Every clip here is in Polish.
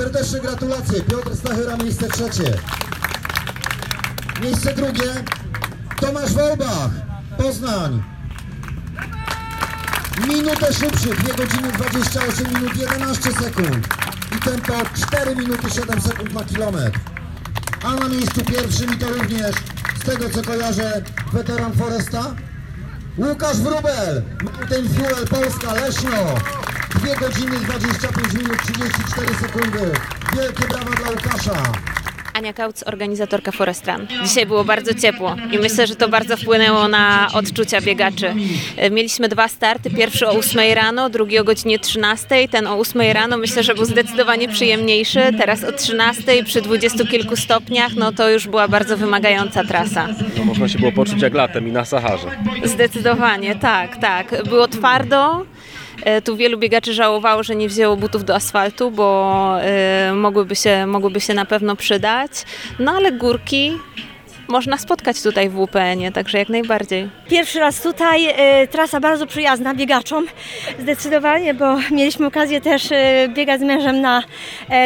serdeczne gratulacje. Piotr Stachyra, miejsce trzecie. Miejsce drugie Tomasz Wołbach, Poznań. Minutę szybszy, 2 godziny 28 minut 11 sekund. I tempo 4 minuty 7 sekund na kilometr. A na miejscu pierwszym i to również z tego co kojarzę weteran Foresta Łukasz Wrubel, Mountain Fuel Polska Leszno 2 godziny 25 minut 34 sekundy. Wielkie brawa dla Łukasza. Ania Kauc, organizatorka Forest Run. Dzisiaj było bardzo ciepło i myślę, że to bardzo wpłynęło na odczucia biegaczy. E, Mieliśmy dwa starty, pierwszy o 8 rano, drugi o godzinie 13. Ten o 8 rano myślę, że był zdecydowanie przyjemniejszy. Teraz o 13 przy dwudziestu kilku stopniach, no to już była bardzo wymagająca trasa. No, można się było poczuć jak latem i na Saharze. Zdecydowanie, tak, tak. Było twardo. E, Tu wielu biegaczy żałowało, że nie wzięło butów do asfaltu, bo e, mogłyby się, mogłyby się na pewno przydać. No ale górki można spotkać tutaj w WPN-ie, także jak najbardziej. Pierwszy raz tutaj, e, trasa bardzo przyjazna biegaczom, zdecydowanie, bo mieliśmy okazję też biegać z mężem na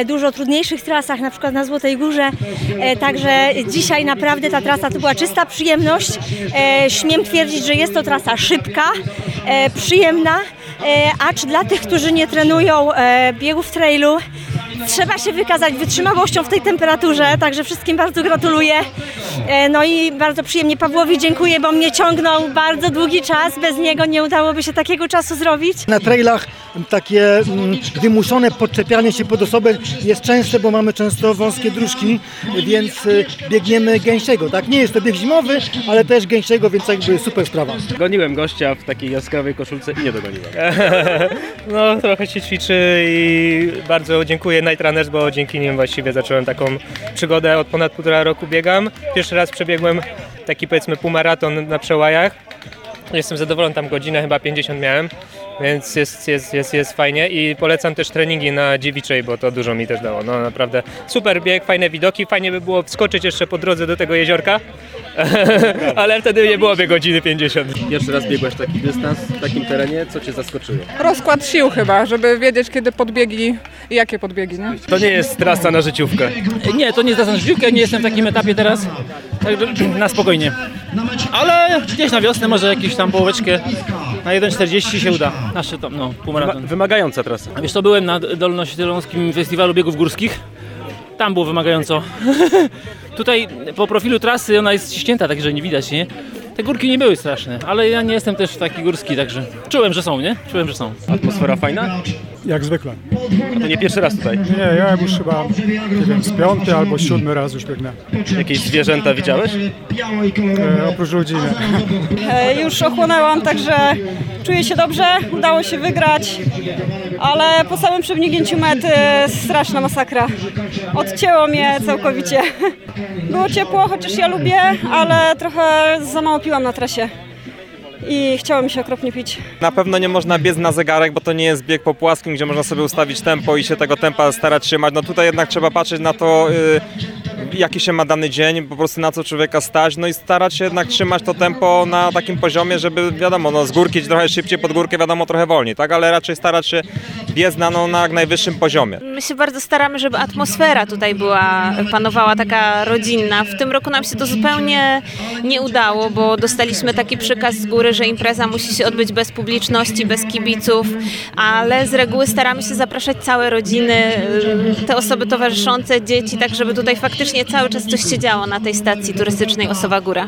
dużo trudniejszych trasach, na przykład na Złotej Górze, także dzisiaj naprawdę ta trasa to była czysta przyjemność. Śmiem twierdzić, że jest to trasa szybka, przyjemna, e, acz dla tych, którzy nie trenują e, biegów trailu, Trzeba się wykazać wytrzymałością w tej temperaturze, także wszystkim bardzo gratuluję. E, No i bardzo przyjemnie Pawłowi dziękuję, bo mnie ciągnął bardzo długi czas. Bez niego nie udałoby się takiego czasu zrobić. Na trailach takie mm, wymuszone podczepianie się pod osobę jest częste, bo mamy często wąskie dróżki, więc y, biegniemy gęsiego. Tak? Nie jest to bieg zimowy, ale też gęsiego, więc jakby super sprawa. Goniłem gościa w takiej jaskrawej koszulce i nie dogoniłem. No, trochę się ćwiczy i bardzo dziękuję Night Runners, bo dzięki nim właściwie zacząłem taką przygodę. Od ponad półtora roku biegam. Pierwszy raz przebiegłem taki powiedzmy półmaraton na przełajach. Jestem zadowolony, tam godzinę chyba 50 miałem, więc jest, jest, jest, jest fajnie i polecam też treningi na dziewiczej, bo to dużo mi też dało. No naprawdę super bieg, fajne widoki, fajnie by było wskoczyć jeszcze po drodze do tego jeziorka, ale wtedy nie byłoby godziny 50. Pierwszy raz biegłeś taki dystans w takim terenie, co Cię zaskoczyło? Rozkład sił chyba, żeby wiedzieć kiedy podbiegi i jakie podbiegi, nie? To nie jest trasa na życiówkę. Nie, to nie jest na życiówkę, nie jestem w takim etapie teraz, także na spokojnie. Ale gdzieś na wiosnę może jakąś tam połóweczkę na 1,40 się uda. Nasze to, no, półmaraton. wymagająca trasa. Wiesz, to byłem na Dolnośląskim Festiwalu Biegów Górskich. Tam było wymagająco. Tutaj po profilu trasy ona jest ścięta, także nie widać, nie? Te górki nie były straszne, ale ja nie jestem też taki górski, także czułem, że są, nie? Czułem, że są. Atmosfera fajna? Jak zwykle. A to nie pierwszy raz tutaj. Nie, ja już chyba, nie wiem, z piąty albo siódmy raz już biegnę. Jakieś zwierzęta widziałeś? E, oprócz ludzi nie. E, Już ochłonęłam, także czuję się dobrze, udało się wygrać, ale po samym przebiegnięciu mety straszna masakra. Odcięło mnie całkowicie. Było ciepło, chociaż ja lubię, ale trochę za mało piłam na trasie i chciało mi się okropnie pić. Na pewno nie można biec na zegarek, bo to nie jest bieg po płaskim, gdzie można sobie ustawić tempo i się tego tempa starać trzymać. No tutaj jednak trzeba patrzeć na to, y, jaki się ma dany dzień, po prostu na co człowieka stać, no i starać się jednak trzymać to tempo na takim poziomie, żeby wiadomo, no z górki trochę szybciej, pod górkę wiadomo trochę wolniej, tak, ale raczej starać się biec na, no, na jak najwyższym poziomie. My się bardzo staramy, żeby atmosfera tutaj była, panowała taka rodzinna. W tym roku nam się to zupełnie nie udało, bo dostaliśmy taki przykaz z góry, że impreza musi się odbyć bez publiczności, bez kibiców, ale z reguły staramy się zapraszać całe rodziny, te osoby towarzyszące, dzieci, tak żeby tutaj faktycznie cały czas coś się działo na tej stacji turystycznej Osowa Góra.